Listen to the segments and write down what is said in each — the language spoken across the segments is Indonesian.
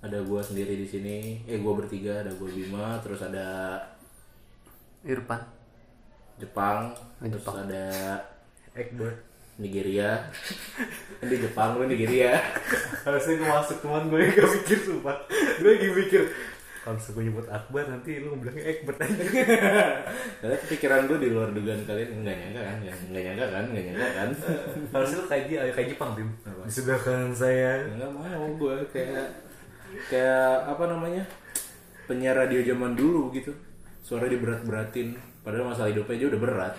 ada gue sendiri di sini. Eh gue bertiga. Ada gue Bima terus ada Irfan. Jepang terus Jepang. ada Egbert Nigeria. Ini Jepang lu Nigeria. Harusnya gue masuk cuman gue gak mikir sumpah. Gue lagi mikir kalau gue nyebut Akbar nanti lu bilangnya Egbert aja. Karena pikiran gue di luar dugaan kalian nggak nyangka kan? Nggak nyangka kan? Nggak nyangka kan? Harusnya lu kayak dia kayak Jepang tim di sebelah kanan saya. Nggak mau gue kayak kayak apa namanya penyiar radio zaman dulu gitu. Suara diberat-beratin. Padahal masalah hidupnya aja udah berat.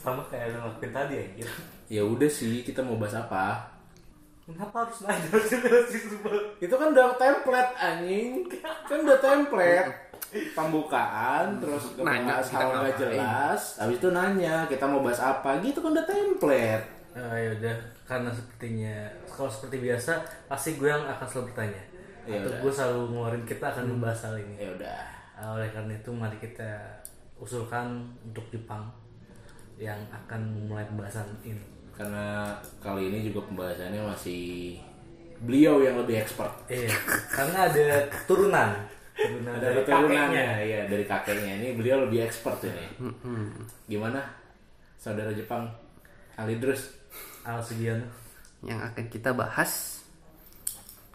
Sama kayak lu ngelakuin tadi anjir ya udah sih kita mau bahas apa? Kenapa harus nanya? Sih sumpah. Itu kan udah template anjing. Kan udah template. Pembukaan terus Nanya, hal nggak jelas. Habis itu nanya kita mau bahas apa gitu kan udah template. Ah, ya udah. Karena sepertinya kalau seperti biasa pasti gue yang akan selalu bertanya Ya atau gue selalu ngeluarin kita akan membahas hal ini. Ya udah. Ah, oleh karena itu mari kita usulkan untuk Jepang yang akan memulai pembahasan ini. Karena kali ini juga pembahasannya masih beliau yang lebih expert. Iya karena ada keturunan keturunan ada dari keturunannya kakeknya. ya dari kakeknya. Ini beliau lebih expert ini. Gimana saudara Jepang? Alidrus? Al Sugiono. Yang akan kita bahas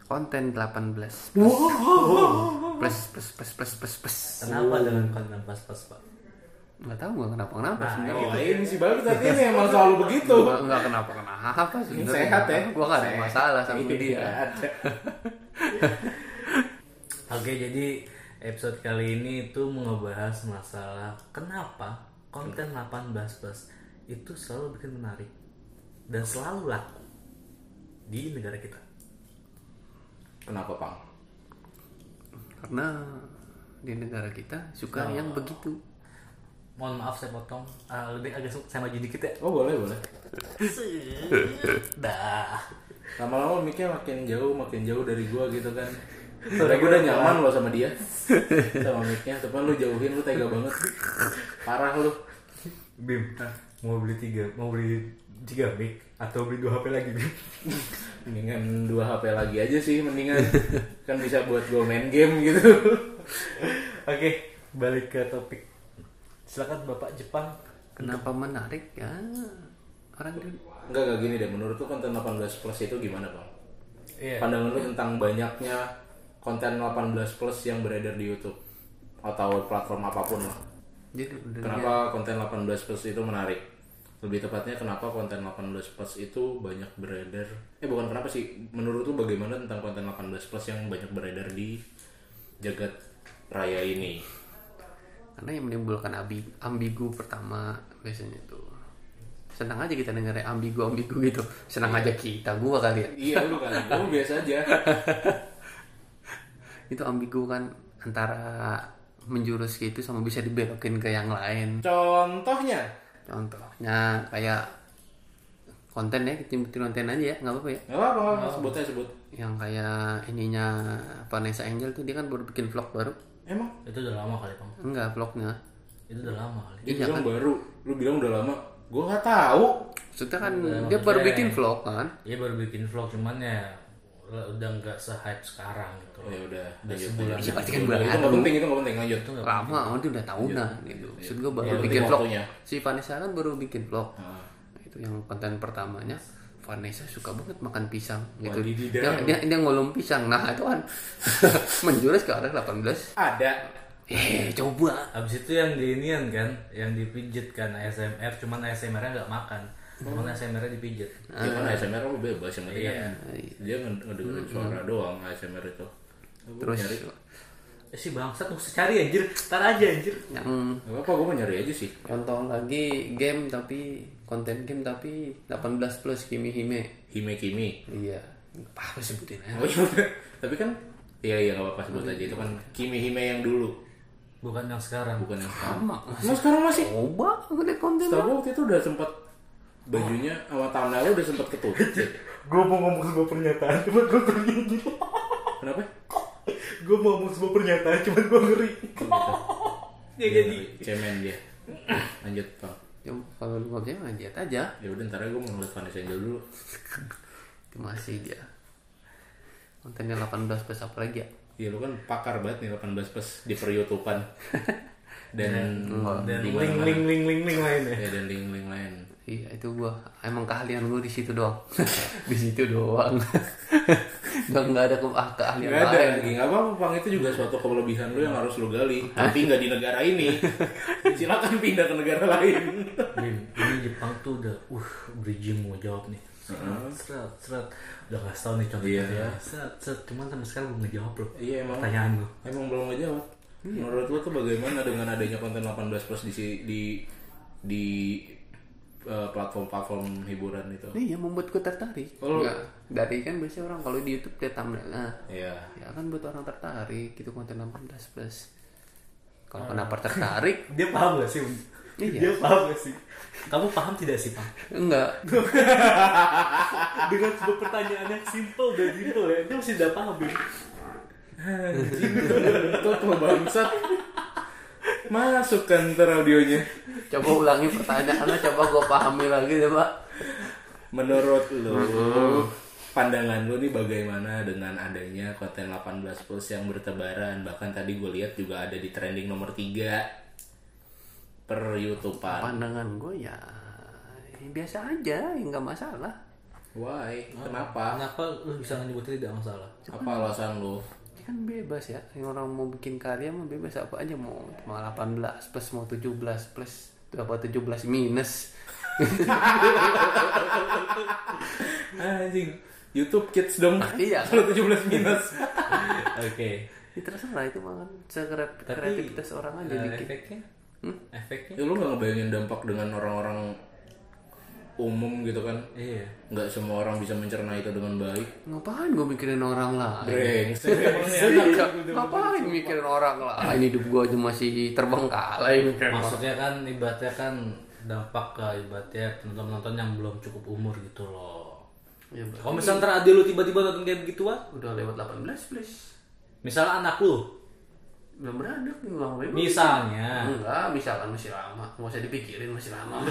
konten 18 plus plus plus plus plus plus plus. Kenapa dengan konten pas-pas pak? Nggak tahu nggak kenapa kenapa Nah, sebenarnya. Oh ini si bagus tadi ini emang selalu begitu. Nggak nggak kenapa kenapa sebenarnya. sehat ya? Gua nggak ada Sehat. masalah sama Iya, dia. ada. Oke, jadi episode kali ini itu mau ngebahas masalah kenapa konten 18 plus itu selalu bikin menarik dan selalu laku di negara kita. Kenapa Pang karena di negara kita suka yang begitu. Mohon maaf saya potong, Ah, lebih agak saya maju dikit ya. oh boleh boleh. Dah. lama-lama miknya makin jauh makin jauh dari gua gitu kan. Soalnya gue udah nyaman loh sama dia. Sama mic-nya. Tapi lu jauhin lu tega banget. Parah lu. Bim, mau beli tiga, mau beli tiga mic atau beli dua HP lagi? Mendingan dua HP lagi aja sih Mendingan Kan bisa buat gue main game gitu Oke, balik ke topik. Silakan Bapak Jepang. kenapa menarik ya orang di Enggak, enggak gini deh Menurut lu konten 18 plus itu gimana Bang? Iya. Pandangan lu tentang banyaknya konten 18 plus yang beredar di Youtube Atau platform apa pun lah jadi Kenapa konten 18 plus itu menarik? Lebih tepatnya kenapa konten 18 plus itu banyak beredar. Eh bukan kenapa sih. Menurut lu bagaimana tentang konten 18 plus yang banyak beredar di jagat raya ini? Karena yang menimbulkan ambi, ambigu pertama biasanya tuh senang aja kita dengar ambigu ambigu gitu. Senang aja kita gua kali ya. Iya lu kan, lu biasa aja. Itu ambigu kan antara menjurus gitu sama bisa dibelokin ke yang lain. Contohnya contohnya kayak konten ya kita konten aja ya nggak apa-apa ya? Gak apa-apa, nggak apa-apa, sebut aja sebut. Yang kayak ininya Vanessa Angel tuh dia kan baru bikin vlog baru. Emang? Itu udah lama kali, Bang. enggak vlognya. Itu udah lama kali. Dia Iya bilang baru, lu bilang udah lama. Gue gak tahu. Maksudnya kan dia baru bikin vlog kan? Iya baru bikin vlog cuman ya udah nggak se-hype sekarang gitu. Oh ya udah, Udah lanjut sebulan. Ya, pasti kan Itu baru. gak penting, itu gak penting, lanjut. Lama oh dia udah tahunan gitu. Maksud gue baru Yang bikin vlog. waktunya. si Vanessa kan baru bikin vlog. Nah, itu yang konten pertamanya. Vanessa suka banget makan pisang gitu. Wadididaw. dia, dia, dia ngolong pisang. Nah itu kan menjurus ke arah 18 Ada. Eh coba. Habis itu yang di inian kan, yang dipijit kan ASMR, cuman ASMR-nya nggak makan. Cuman ASMR-nya dipijit. Ya kan ASMR lu bebas yang penting Iya. kan Dia nged- ngedengerin suara doang ASMR itu. Terus? Nyari. Eh si bangsat mesti cari anjir, tar aja anjir. yang Gak apa-apa, gue mau nyari aja sih. contoh lagi game tapi konten game tapi 18 plus Kimi Hime. Hime Kimi? Iya. Apa sebutin ya Oh iya. Udah. Tapi kan Iya iya gak apa-apa sebut aja. Itu kan Kimi Hime yang dulu. Bukan yang sekarang. Bukan yang sekarang. Sama. Emang sekarang masih? Coba gede konten Setahu waktu itu udah sempet Bajunya sama thumbnailnya udah sempet ketutup sih. Gue mau ngomong sebuah pernyataan, cuma gue ngeri. Kenapa? Gue mau ngomong sebuah pernyataan, cuma gue ngeri. Ya Dia jadi. Cemen dia Lanjut Bang ya, kalau lu bisa lihat aja Ya udah ntar aja gue mau ngeliat Vanessa Angel dulu itu masih dia kontennya 18 plus apa lagi ya Iya lu kan pakar banget nih 18 plus di per YouTubean dan dan di link link link link link lainnya ya dan link-link lain. Iya itu gua emang keahlian gua di situ doang. Di situ doang. Nggak nggak ada ke ah, keahlian Gak ada lain. lagi, nggak apa-apa Pang. Itu juga suatu kelebihan lu yang harus lu gali. Tapi nggak di negara ini. Silakan pindah ke negara lain. Bim, ini Jepang tuh udah uh bridging mau jawab nih. Seret seret. Udah nggak tahu nih contohnya Iya. ya. Seret seret. Cuman sampai sekarang belum ngejawab loh Iya emang. Pertanyaan lu Emang belum ngejawab. Menurut lu tuh bagaimana dengan adanya konten 18 plus di si- di di eh, platform-platform hiburan itu? iya membuatku tertarik Oh, lu- Nggak, dari kan biasanya orang kalau di YouTube lihat thumbnailnya Iya. ya kan buat orang tertarik gitu konten 18 plus kalau kenapa tertarik dia paham gak sih Iya. dia paham gak sih kamu paham tidak sih Pang? enggak dengan sebuah pertanyaan yang simple dan simple ya dia masih tidak paham Bim Itu tuh bangsat. Masukkan ntar audionya. coba ulangi pertanyaannya coba gue pahami lagi deh pak Menurut lu, pandangan lu nih bagaimana dengan adanya konten 18 plus yang bertebaran? Bahkan tadi gue lihat juga ada di trending nomor 3 per YouTubean. pandangan gue ya ya biasa aja ya nggak masalah Why? Kenapa? kenapa lu bisa nyebutin tidak masalah Apa alasan lu? Kan bebas ya yang orang mau bikin karya mah bebas apa aja mau mau 18 plus mau 17 plus apa 17 minus Anjing. YouTube Kids dong. Iya. Kalau 17 minus. oke ya terserah itu kan Tapi, kreativitas orang aja Eh, bikin efeknya efeknya ya lu gak ngebayangin dampak dengan orang-orang umum gitu kan? iya. Nggak semua orang bisa mencerna itu dengan baik. ngapain gue mikirin orang lain Brengsek. ngapain mikirin orang lain hidup gue aja masih terbengkalai mikirin orang maksudnya kan ibaratnya kan dampak ke ibaratnya penonton-penonton yang belum cukup umur gitu loh. Ya, kalau misalnya ntar adik lu tiba-tiba nonton kayak begituan udah lewat 18 please. Misalnya anak lu. Belum beranak nih bang Bang. misalnya. Enggak misalkan masih lama. Nggak usah dipikirin masih lama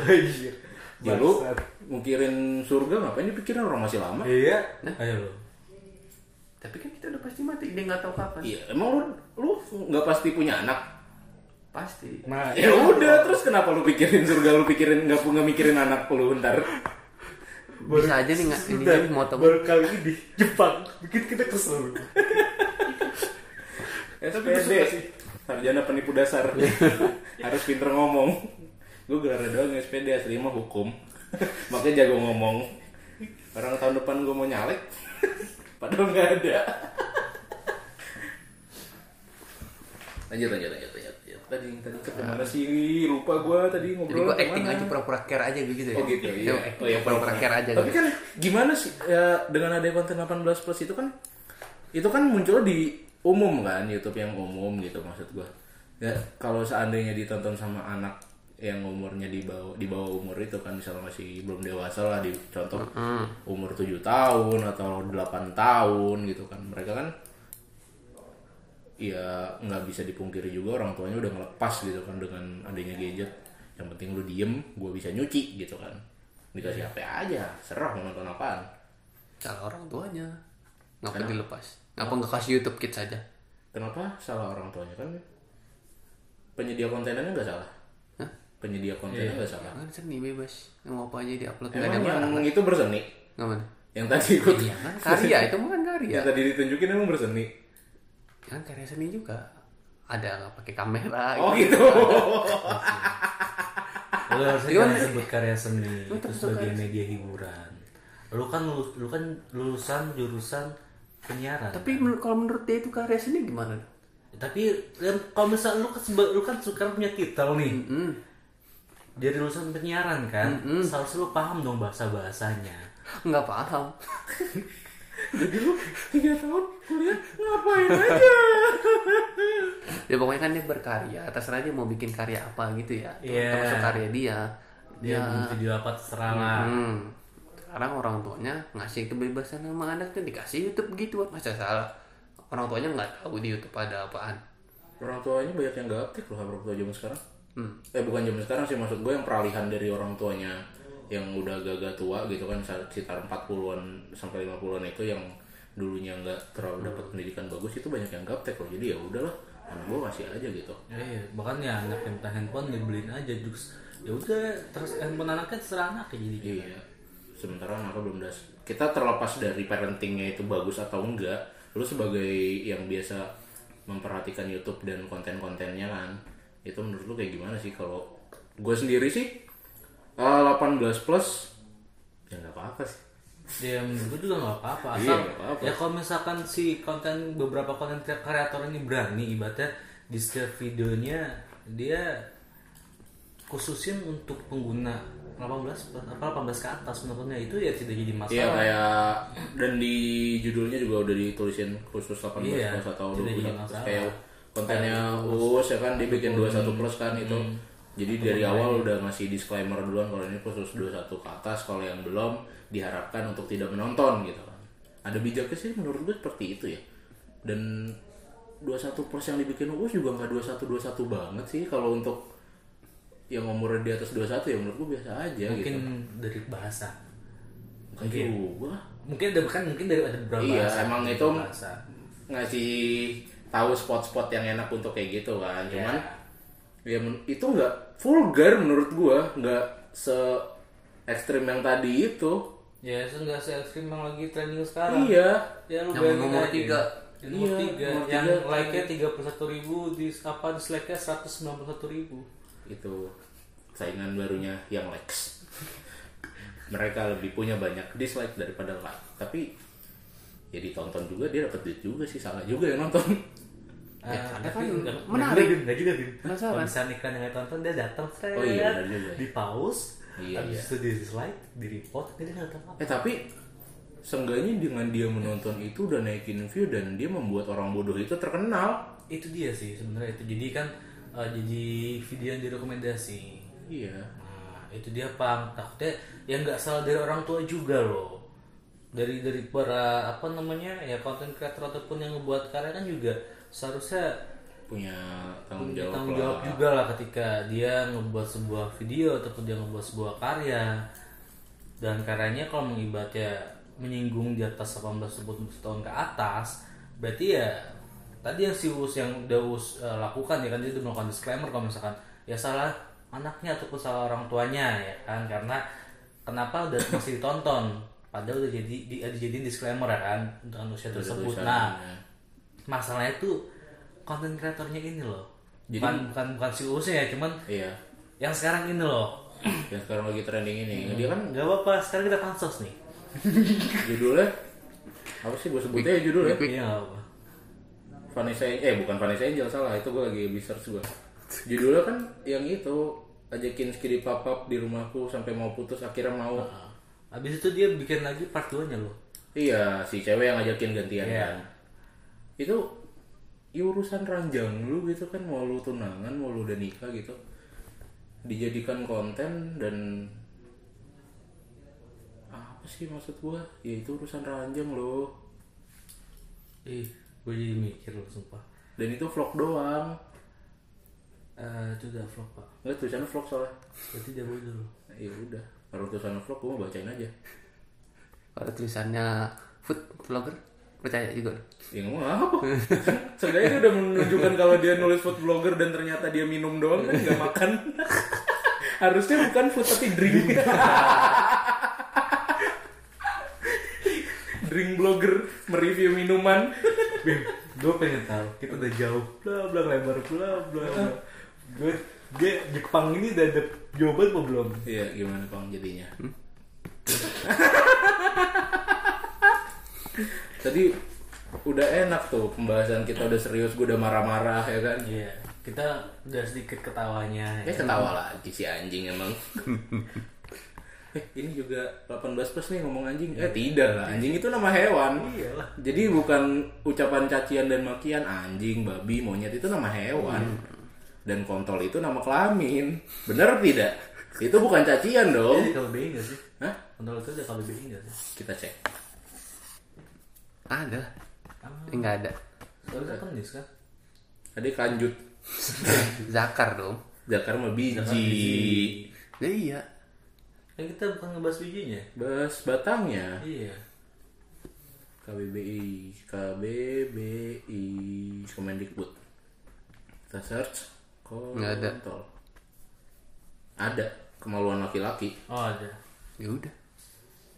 Ya lu mikirin surga ngapain dipikirin orang masih lama? iya. Ayo lu. Tapi kan kita udah pasti mati dia nggak tahu kapan. Iya, emang lu lu nggak pasti punya anak? pasti. Nah Ya udah, terus kenapa lu pikirin surga? Lu pikirin nggak nggak mikirin anak lu ntar? bisa aja nih nggak ini Dan nih motong baru kali ini di Jepang. Bikin kita kesel. SPD, sarjana penipu dasar, harus pinter ngomong. Gue gelar doang SPD asli mah hukum, makanya jago ngomong. Orang tahun depan gue mau nyalek, padahal nggak ada. Lanjut, lanjut, lanjut, lanjut. Tadi tadi ke mana sih? Lupa gue tadi jadi ngobrol. gue acting aja pura-pura care aja gitu ya Oh gitu iya. Acting Oh ya pura-pura care aja Tapi gitu. kan gimana sih ya, dengan ada konten 18 plus itu kan itu kan muncul di umum kan YouTube yang umum gitu maksud gua. Ya kalau seandainya ditonton sama anak yang umurnya di bawah di bawah umur itu kan misalnya masih belum dewasa lah di contoh umur 7 tahun atau 8 tahun gitu kan. Mereka kan ya nggak bisa dipungkiri juga orang tuanya udah ngelepas gitu kan dengan adanya gadget. Yang penting lu diem gue bisa nyuci gitu kan. Dikasih HP aja serah mau nonton apaan. Salah orang tuanya. Ngapa dilepas? Ngapa nggak kasih YouTube Kids aja? Kenapa salah orang tuanya? Kan penyedia kontennya nggak salah? Penyedia kontennya nggak salah. Kan seni bebas. Mau apa aja diupload nggak ada emang masalah. yang itu berseni? Nggak mana yang tadi ikut? Iya kan? Karya itu mah kan karya. Yang tadi ditunjukin emang berseni? Kan karya seni juga. Ada nggak pakai kamera oh gitu. gitu. Lu harusnya jangan sebut karya seni Lu itu terus sebagai media hiburan. Lu kan lu, lu kan lulusan jurusan penyiaran tapi menur- kalau menurut dia itu karya seni gimana? Tapi ya, kalau misalnya lu kan lu kan sekarang punya titel nih. Hmm. Jadi lulusan penyiaran kan? Seharusnya lu paham dong bahasa bahasanya nggak paham. Jadi lu tiga tahun kuliah ngapain aja? Ya pokoknya kan dia berkarya terserah dia mau bikin karya apa gitu ya. Iya. termasuk karya dia. Dia mau video apa terserah lah. Hmm. sekarang orang tuanya ngasih kebebasan sama anaknya dikasih YouTube gitu. Masa salah? Orang tuanya nggak tahu di YouTube ada apaan. Orang tuanya banyak yang gak aktif loh orang tua zaman sekarang hmm. eh bukan zaman sekarang sih maksud gue yang peralihan dari orang tuanya yang udah agak tua gitu kan sekitar 40-an sampai 50-an itu yang dulunya nggak terlalu dapat pendidikan bagus itu banyak yang gaptek loh. Jadi ya udahlah anak gue kasih aja gitu. Ya, iya, bahkan ya anak yang minta handphone dibeliin aja terus ya udah terus handphone anaknya terserah anaknya jadi iya. Sementara anaknya belum das kita terlepas dari parentingnya itu bagus atau enggak lu sebagai yang biasa memperhatikan YouTube dan konten-kontennya kan itu menurut lu kayak gimana sih kalau gue sendiri sih eh, 18 plus ya nggak apa-apa sih Ya menurut gue juga nggak apa-apa Iya, asal nggak apa-apa. ya kalau misalkan si konten beberapa konten kreator ini berani ibaratnya di setiap videonya dia khususin untuk pengguna 18 apa 18 ke atas menurutnya itu ya tidak jadi masalah. Iya kayak dan di judulnya juga udah ditulisin khusus 18 Iya, plus atau tidak 21 jadi plus masalah. kayak kontennya Uus ya kan dia bikin 21 plus kan itu. Hmm. Jadi dari awal udah ngasih disclaimer duluan kalau ini khusus 21 ke atas kalau yang belum diharapkan untuk tidak menonton gitu kan. Ada bijaknya sih menurut gue seperti itu ya. Dan 21 plus yang dibikin Uus juga nggak 21 21 banget sih kalau untuk yang umurnya di atas 21 ya menurut gue biasa aja mungkin gitu. dari bahasa. Bukan juga. Mungkin ada kan mungkin dari ada beberapa Iya, bahasa. emang itu bahasa. ngasih tahu spot-spot yang enak untuk kayak gitu kan. Cuman Iya. ya itu nggak vulgar menurut gua, nggak se ekstrim yang tadi itu. Ya, itu enggak se ekstrim yang lagi trending sekarang. Iya. Ya lu Yang nomor tiga. Yang nomor Iya, tiga. nomor yang tiga. like-nya 31 ribu, di apa dislike-nya 191 ribu. Itu saingan barunya yang likes. Mereka lebih punya banyak dislike daripada like. Tapi ya ditonton juga dia dapat duit juga sih salah juga yang nonton. Ya, karena tapi kan enggak, menarik. Enggak, juga. Penasaran. Kalau misalnya iklan yang nggak tonton, dia datang, Oh iya, juga. di pause, Iya, habis iya. itu di dislike, di report, dia nggak tahu apa. Eh tapi seenggaknya dengan dia menonton itu udah naikin view dan dia membuat orang bodoh itu terkenal. Itu dia sih sebenarnya itu. Jadi kan eh, jadi video yang direkomendasi. Iya. Nah, itu dia pang takutnya yang nggak salah dari orang tua juga loh. Dari dari para apa namanya ya konten kreator ataupun yang ngebuat karya kan juga seharusnya punya tanggung punya jawab, tanggung lah. jawab juga lah ketika dia ngebuat sebuah video ataupun dia ngebuat sebuah karya dan karyanya kalau mengibatnya menyinggung di atas 18 tahun ke atas berarti ya tadi yang si Us yang Daus eh, lakukan ya kan dia udah melakukan disclaimer kalau misalkan ya salah anaknya ataupun salah orang tuanya ya kan karena kenapa udah masih ditonton padahal udah jadi di, dijadiin disclaimer ya kan dengan usia tersebut nah. Masalahnya tuh konten kreatornya ini loh Jadi- bukan bukan bukan si Uusnya ya cuman Iya. yang sekarang ini loh Yang sekarang lagi trending ini. Dia kan nggak apa-apa sekarang kita pansos nih judulnya apa sih gue sebutnya ya judulnya? iya apa Vanessa eh bukan Vanessa Angel salah itu gue lagi research gue. Judulnya kan yang itu ajakin skidi pop up di rumahku sampai mau putus akhirnya mau. habis itu dia bikin lagi part 2 nya loh Iya si cewek yang ngajakin gantian Iya. kan. Itu ya urusan ranjang lu gitu kan mau lu tunangan mau lu udah nikah gitu. Dijadikan konten dan apa sih maksud gua? Ya itu urusan ranjang loh ih gue jadi mikir loh sumpah. Dan itu vlog doang. Eh, itu udah vlog pak. Nggak tulisannya vlog soalnya. Berarti dia bodoh loh. Ya udah kalau tulisannya vlog gua mau bacain aja. Kalau tulisannya food vlogger percaya juga. ya ngomong apa seenggaknya dia udah menunjukkan kalau dia nulis food blogger dan ternyata dia minum doang kan nggak makan. Harusnya bukan food tapi drink. Drink blogger mereview minuman. Bim gue pengen tahu kita udah jauh. Bla bla lebar bla bla bla. Gue dia Jepang ini udah ada jawaban apa belum? Iya gimana bang jadinya tadi udah enak tuh pembahasan kita udah serius gue udah marah-marah ya kan? Iya kita udah sedikit ketawanya ya ketawa lagi si anjing emang. Eh ini juga 18 plus nih ngomong anjing. Eh tidak lah anjing itu nama hewan. Iyalah. Jadi bukan ucapan cacian dan makian anjing babi monyet itu nama hewan. Dan kontol itu nama kelamin. Bener tidak? Itu bukan cacian dong. Jadi KBBI gak sih? Hah? Kontrol itu gak sih? kita cek Ada. Eh, Enggak ada. Soalnya kan nis kan? ada kanjut Zakar dong. Zakar mah biji Ya iya. Kan kita bukan ngebahas bijinya bas batangnya Iya KBBI KBBI Kemendikbud kita search Nggak ada. ada kemaluan laki-laki Oh ada. Ya udah.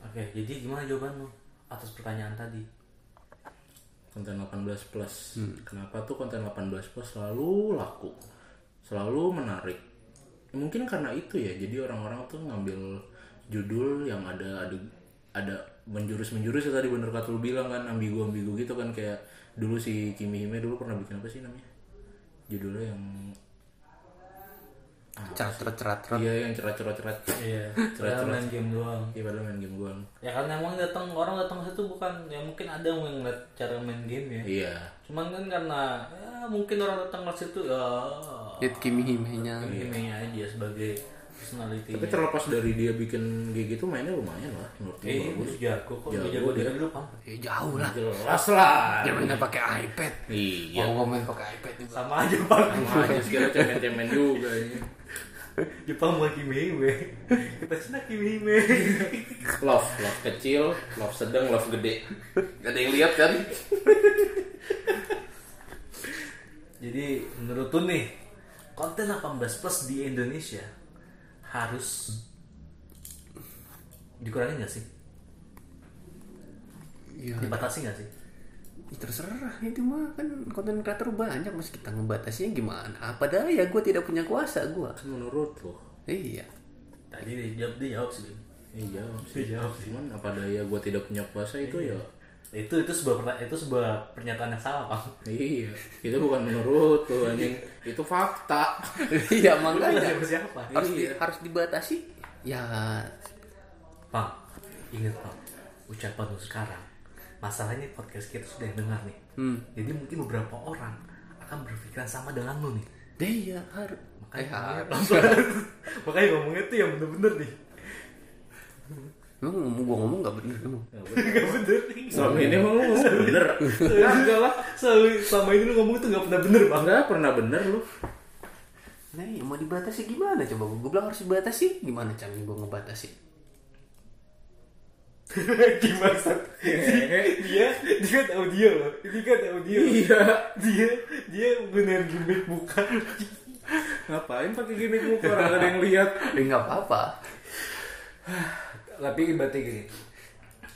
Oke, jadi gimana jawaban lu atas pertanyaan tadi? Konten 18 plus. Kenapa tuh konten 18 plus selalu laku selalu menarik? Mungkin karena itu ya jadi orang-orang tuh ngambil judul yang ada ada ada menjurus menjurus ya tadi bener kata lu bilang kan ambigu ambigu gitu kan kayak dulu si Kimi Hime dulu pernah bikin apa sih namanya? Judulnya yang Cerat cerat cerat cerat. iya yang cerat cerat cerat Iya. Padahal main game doang. iya padahal main game gua Ya kan emang datang orang datang situ bukan ya mungkin ada yang ngeliat cara main game ya. iya Cuman kan karena ya mungkin orang datang ke situ ya Lihat Kimi Hime-nya. ini aja sebagai personality. tapi terlepas dari dia bikin kayak gitu mainnya lumayan lah menurut gua Eh, bagus bagus jago kok. Jago Jago dia. dari dulu kan. Ya jauh lah. jelas lah Dia mainnya pakai iPad. iya Mau ngomongin pakai iPad juga. Sama aja pak. Sama aja sekira cemen-cemen juga ini. Jepang bukan Kimi Hime. Kita Cina Kimi Hime. Love, love kecil, love sedang, love gede. Gak ada yang lihat kan? Jadi menurut tuh nih konten 18 plus di Indonesia harus dikurangi nggak sih? Ya, Dibatasi nggak sih? ya terserah itu mah kan konten kreator banyak mas kita ngebatasinya gimana apa daya gue tidak punya kuasa gue Kan menurut lo. iya Tadi dia jawab dia jawab sih. Iya, Dia jawab sih. cuman apa daya gue tidak punya kuasa itu ya. Itu itu sebuah itu sebuah pernyataan yang salah pak. Iya, itu bukan menurut lo anjing. Itu fakta. iya makanya siapa siapa? harus di- harus dibatasi ya Pak, ingat pak, ucapan lu sekarang. Masalahnya podcast kita sudah yang dengar nih. hmm Jadi mungkin beberapa orang akan berpikiran sama dengan lu nih. deh ya harus Makanya, Eh, makanya ngomongnya tuh yang bener-bener nih. Emang ngomong gue ngomong nggak bener emang Gak bener. Selama ini emang ngomong bener. Enggak lah. Selalu selama ini lu ngomong tuh gak pernah bener bang. Enggak pernah bener lu. nah ya mau dibatasi gimana coba gue bilang harus dibatasi gimana caranya gue ngebatasi Gimana? dia dia kan audio loh. Ini kan audio. Iya. Dia dia bener gimmick bukan. Ngapain pakai gimmick muka orang gak ada yang lihat? ya nggak apa-apa Tapi berarti gini.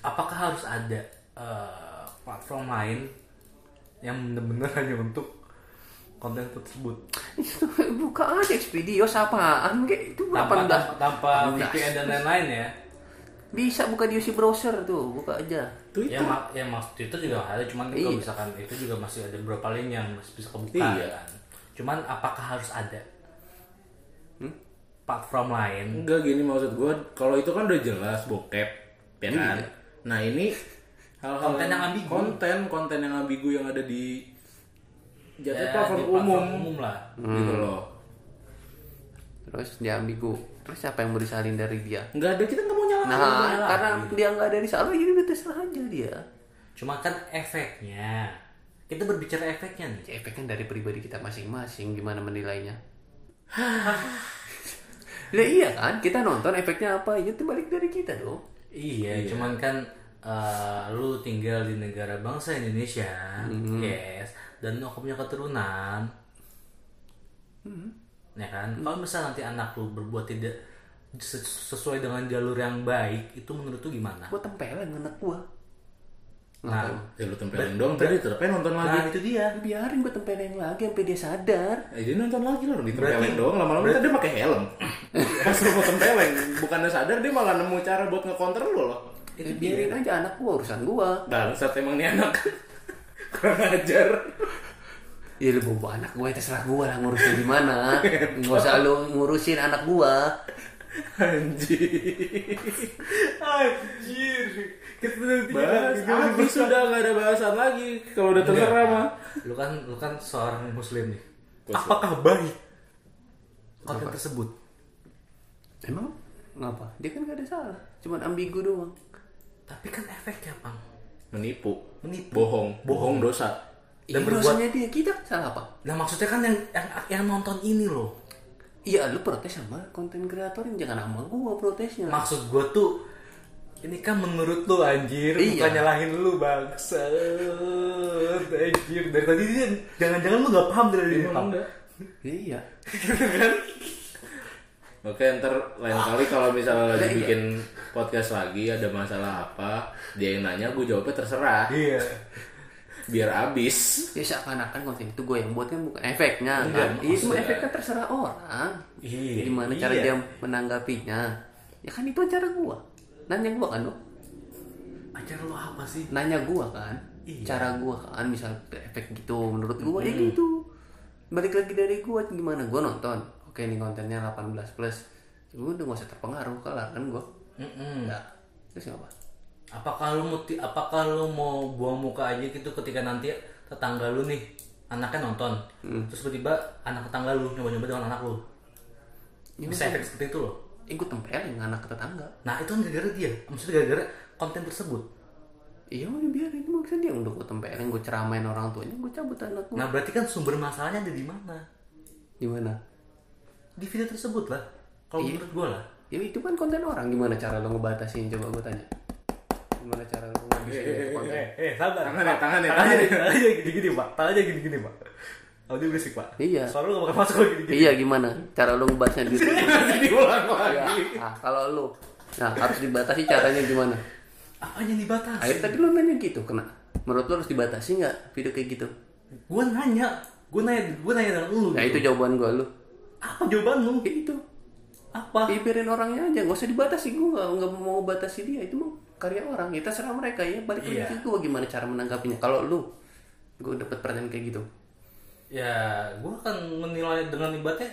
Apakah harus ada eh, platform lain yang bener-bener hanya untuk konten tersebut buka aja Expedia apaan kayak itu tanpa 18 tanpa, tanpa 18. VPN dan lain-lain ya bisa buka di UC browser tuh buka aja ya mak ya mak Twitter juga ada cuman kalau Iya. misalkan itu juga masih ada beberapa link yang masih bisa kebuka Iya. kan cuman apakah harus ada Hmm? Platform lain Enggak gini maksud gue, kalau itu kan udah jelas bokep, ya kan? Iya. Nah ini hal-hal Konten yang ambigu. konten konten yang ambigu yang ada di jatuh Ya, platform di umum, platform umum lah gitu loh. terus dia ambigu terus siapa yang mau disalin dari dia Enggak ada kita nggak mau nyalahin. nah nyalahin. karena dia nggak ada disalah jadi udah terserah aja dia cuma kan efeknya kita berbicara efeknya nih Ya, efek kan dari pribadi kita masing-masing gimana menilainya Ya iya kan, kita nonton efeknya apa, ya itu balik dari kita dong. Iya, cuman kan eh, lu tinggal di negara bangsa Indonesia, yes, dan lu punya keturunan, ya kan? Kalau misalnya nanti anak lu berbuat tidak ses- sesuai dengan jalur yang baik, itu menurut lu gimana? Gua tempelin anak gua. Nah, Ya lu tempelin dong, tadi aja nonton nah lagi. itu dia. Biarin gua tempelin lagi sampai dia sadar. Eh, dia nonton lagi loh, ditempelin Berarti- doang. Lama-lama ntar dia pakai helm. Pas lu mau tempelin, bukannya sadar dia malah nemu cara buat ngecounter lu loh. Ya, biarin aja anak gua urusan gua. Bangsat emang nih anak. Kurang ajar. Ya lu bawa anak gua, ya terserah gua lah ngurusin di mana. Nggak usah lu ngurusin anak gua. Anjir. Anjir, kita udah Bahas, habis sudah nggak ada bahasan lagi. Kalau udah terserah mah. Lu kan, lu kan seorang muslim nih. Apakah baik konten tersebut? Emang ngapa? Dia kan gak ada salah, cuman ambigu doang. Tapi kan efeknya, Bang. Menipu. Menipu. Bohong. Bohong dosa. Dan Dan berbuat- dia kita salah apa? Nah maksudnya kan yang yang, yang nonton ini loh. Iya, lu protes sama konten kreator yang jangan sama gua protesnya. Maksud gue tuh Ini kan menurut lu anjir, Iya. bukan nyalahin lu bangsat. Anjir, dari tadi dia jangan-jangan lu gak paham dari ini. Pam. iya Oke, ntar lain kali kalau misalnya lagi bikin podcast lagi ada masalah apa, dia yang nanya, gue jawabnya terserah, Iya. Biar abis. ya seakan-akan konten itu gue yang buat kan bukan efeknya Enggak, kan? itu maksudnya- efeknya terserah orang. Iya, gimana cara iya. dia menanggapinya? Ya kan itu cara gua. Nanya gua kan lo Acara lu apa sih? nanya gua kan? Iya. cara gua kan misal efek gitu menurut gua ya gitu. Balik lagi dari gua gimana? Gua nonton. Oke ini kontennya 18 plus. Ya udah gak usah terpengaruh kelar kan gua? Mm-mm. Enggak. terus apa Apakah lu mau apakah lu mau buang muka aja gitu ketika nanti tetangga lu nih anaknya nonton, terus tiba-tiba anak tetangga lu nyoba-nyoba dengan anak lu, Ya, bisa efek seperti itu loh. ikut tempelin anak tetangga Nah itu kan gara-gara dia, maksudnya gara-gara konten tersebut. iya udah biarin itu maksudnya dia udah gua tempelin gua ceramain orang tuanya gua cabut anak gua Nah berarti kan sumber masalahnya ada di mana? gimana Di video tersebut lah. Kalau Iya. menurut gua lah. ya itu kan konten orang gimana cara lo ngebatasin coba gua tanya gimana cara lo ngabisin itu konten eh sabar. Tangan ya, tangan ya, Tangannya, tangan ya. tangannya gini-gini pak. Tangannya gini-gini pak. Audio berisik pak. Iya. Suara lu gak bakal masuk kalau gini-gini. Iya gimana cara lu ngebahasnya di Diulang ya. lagi. Nah, kalau lu nah harus dibatasi caranya gimana? Apanya dibatasi? Akhirnya tadi lu nanya gitu kena. Menurut lu harus dibatasi nggak video kayak gitu? Gua nanya, gua nanya, gua nanya dengan lu. Nah gitu. itu jawaban gua lu. Apa jawaban lu? Ya itu. Apa? Ya, biarin orangnya aja, nggak usah dibatasi. Gua nggak nggak mau batasi dia. Itu mah karya orang. Ya terserah mereka ya. Balik lagi Iya. ke gua gimana cara menanggapinya. Kalau lu, gua dapet pertanyaan kayak gitu. Ya, gua akan menilai dengan ibaratnya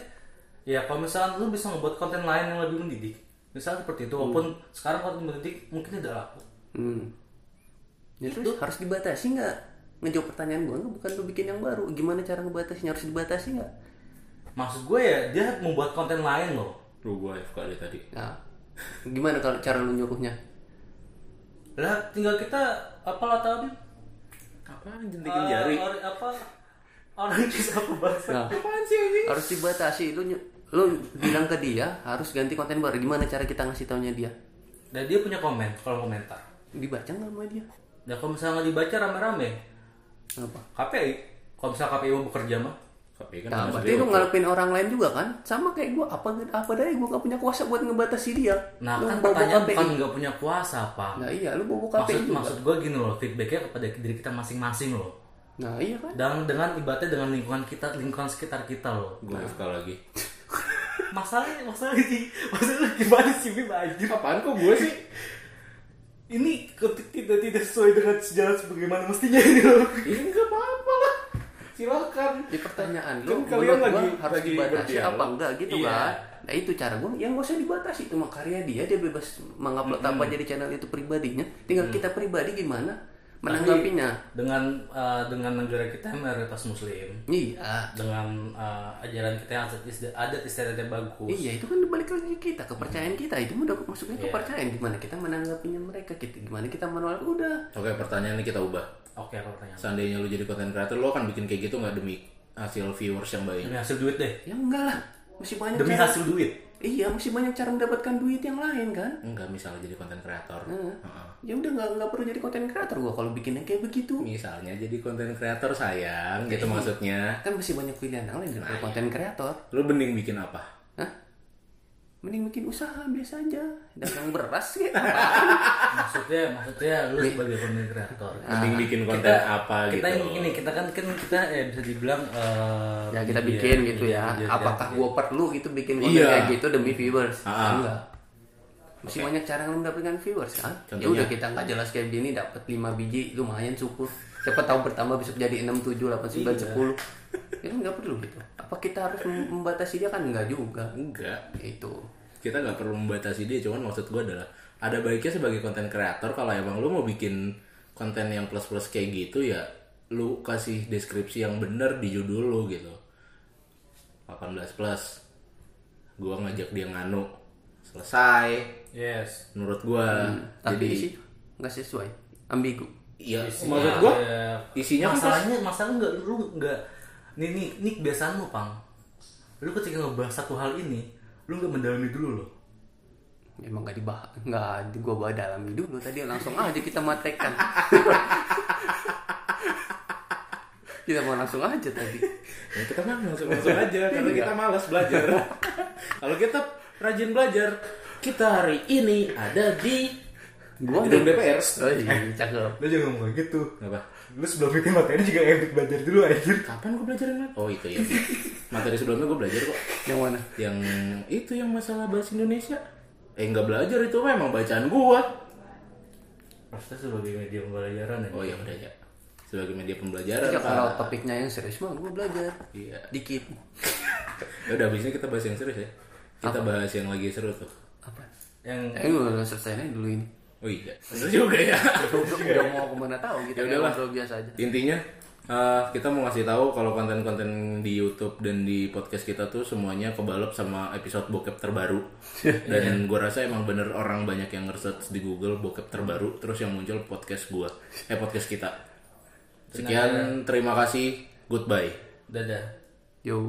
ya kalau misalnya lu bisa ngebuat konten lain yang lebih mendidik. Misalnya seperti itu, walaupun sekarang konten mendidik mungkin tidak laku. Hmm. Ya terus harus dibatasi nggak? Ngejawab pertanyaan gua nggak bukan lu bikin yang baru. Gimana cara ngebatasinya? Harus dibatasi nggak? Maksud gue ya, dia membuat konten lain loh. Lu gue FK dari tadi. Nah, gimana kalau cara lu nyuruhnya? Lah, tinggal kita apa lah tadi? Apaan jentikin jari? apa? Orang kisah apa bangsa? Nah, Apaan sih anjing? harus dibatasi lu ny- lu bilang ke dia harus ganti konten baru gimana cara kita ngasih taunya dia Dan dia punya komen, kalau komentar. dibaca nggak sama dia Dan kalau misalnya nggak dibaca rame-rame, apa KPI, kalau misalnya KPI mau bekerja mah, Tapi kan nah berarti lu ngarepin orang lain juga kan sama kayak gua apa apa dari gua gak punya kuasa buat ngebatasi dia nah lu kan pertanyaan KPI. bukan nggak punya kuasa pak. nah iya lu bawa KPI Maksud juga maksud gue gini loh, feedbacknya kepada diri kita masing-masing loh. nah iya kan Dan dengan ibaratnya dengan lingkungan kita, lingkungan sekitar kita loh. Gue FK lagi. Masalahnya, masalahnya sih, masalahnya gimana sih Bim anjir? Apaan kok gue sih? Ini ketik tidak tidak sesuai dengan sejarah sebagaimana mestinya ini loh. Ini nggak apa-apa lah. Silakan. di pertanyaan Kan lu kalian menurut gua lagi- harus lagi dibatasi berdialog. apa enggak gitu Iya. kan nah itu cara gua. Yang gak usah dibatasi. Itu mah karya dia dia bebas mengupload apa jadi channel itu pribadinya. Tinggal kita pribadi gimana menanggapinya. Dengan eh, dengan negara kita yang mayoritas muslim, iya. dengan eh, ajaran kita yang adat isti- adat istiadatnya bagus. Iya itu kan balik lagi kita kepercayaan kita. Itu udah masuknya Iya. kepercayaan. Gimana kita menanggapinya mereka? Kita gimana kita menolak udah. Oke pertanyaan ini kita ubah. Oke, aku tanya. Seandainya lu jadi content creator, lu akan bikin kayak gitu nggak demi hasil viewers yang banyak? Demi hasil duit deh. ya enggak lah masih banyak Demi cara hasil duit. iya masih banyak cara mendapatkan duit yang lain kan Enggak, misalnya jadi content creator. Heeh. Heeh. ya udah nggak nggak perlu jadi konten kreator gua kalau bikinnya kayak begitu Misalnya jadi content creator sayang, gitu maksudnya. kan masih banyak pilihan yang lain daripada konten kreator Lu mending bikin apa? Mending bikin usaha biasa aja dagang beras kayak maksudnya maksudnya lu sebagai content creator. Mending bikin konten apa kita gitu? ini ini kita kan kan kita ya bisa dibilang eh, ya kita media- bikin gitu ya media- apakah media- gua perlu gitu bikin konten Iya. kayak gitu demi viewers Ah. enggak masih banyak cara mendapatkan viewers kan ya Contohnya? udah kita nggak jelas kayak gini dapat 5 biji lumayan syukur siapa tahu bertambah bisa jadi 6 7 8 9 Iya. 10 itu nggak perlu gitu apa kita harus mem- membatasi dia? Kan enggak juga. Enggak. itu Kita nggak perlu membatasi dia, cuman maksud gue adalah ada baiknya sebagai konten kreator kalau emang lu mau bikin konten yang plus-plus kayak gitu ya lu kasih deskripsi yang bener di judul lu gitu. 18 plus. Gua ngajak dia nganu. Selesai. Yes. Menurut gua. Tapi jadi isi nggak sesuai. Ambigu. Iya maksud gua ada- isinya kan masalahnya masalah nggak? Lu nggak nih nih nih kebiasaan lu pang lu ketika ngebahas satu hal ini lu nggak mendalami dulu loh emang gak dibahas nggak di gua bawa dalami dulu tadi langsung aja kita matekan kita mau langsung aja tadi Ya, kita mah langsung langsung aja karena kita malas belajar. Kalau kita rajin belajar, kita hari ini ada di Gua gedung DPR. oh iya cakep Lu jangan ngomong kayak gitu. Apa? Lu sebelum bikin materi juga epic belajar dulu anjir. Kapan gue belajar yang Oh itu ya. Materi sebelumnya gue belajar kok. yang mana Yang itu yang masalah bahasa Indonesia. Eh nggak belajar itu memang bacaan gua. Pasti sebagai media pembelajaran ya. Oh ya udah ya. Sebagai media pembelajaran. ya, kalau topiknya yang serius mah gua belajar Iya. dikit Ya udah abisnya kita bahas yang serius ya. Kita bahas yang lagi seru tuh. apa Yang eh selesai aja dulu ini Oh iya. Bener juga ya. udah mau ke mana tahu kita Ya udahlah. biasa aja Intinya eh, kita mau ngasih tahu kalau konten-konten di YouTube dan di podcast kita tuh semuanya kebalap sama episode bokep terbaru. Dan gue rasa emang bener orang banyak yang nge-search di Google bokep terbaru, terus yang muncul podcast gua, eh podcast kita. Sekian, terima kasih, goodbye. dadah. yo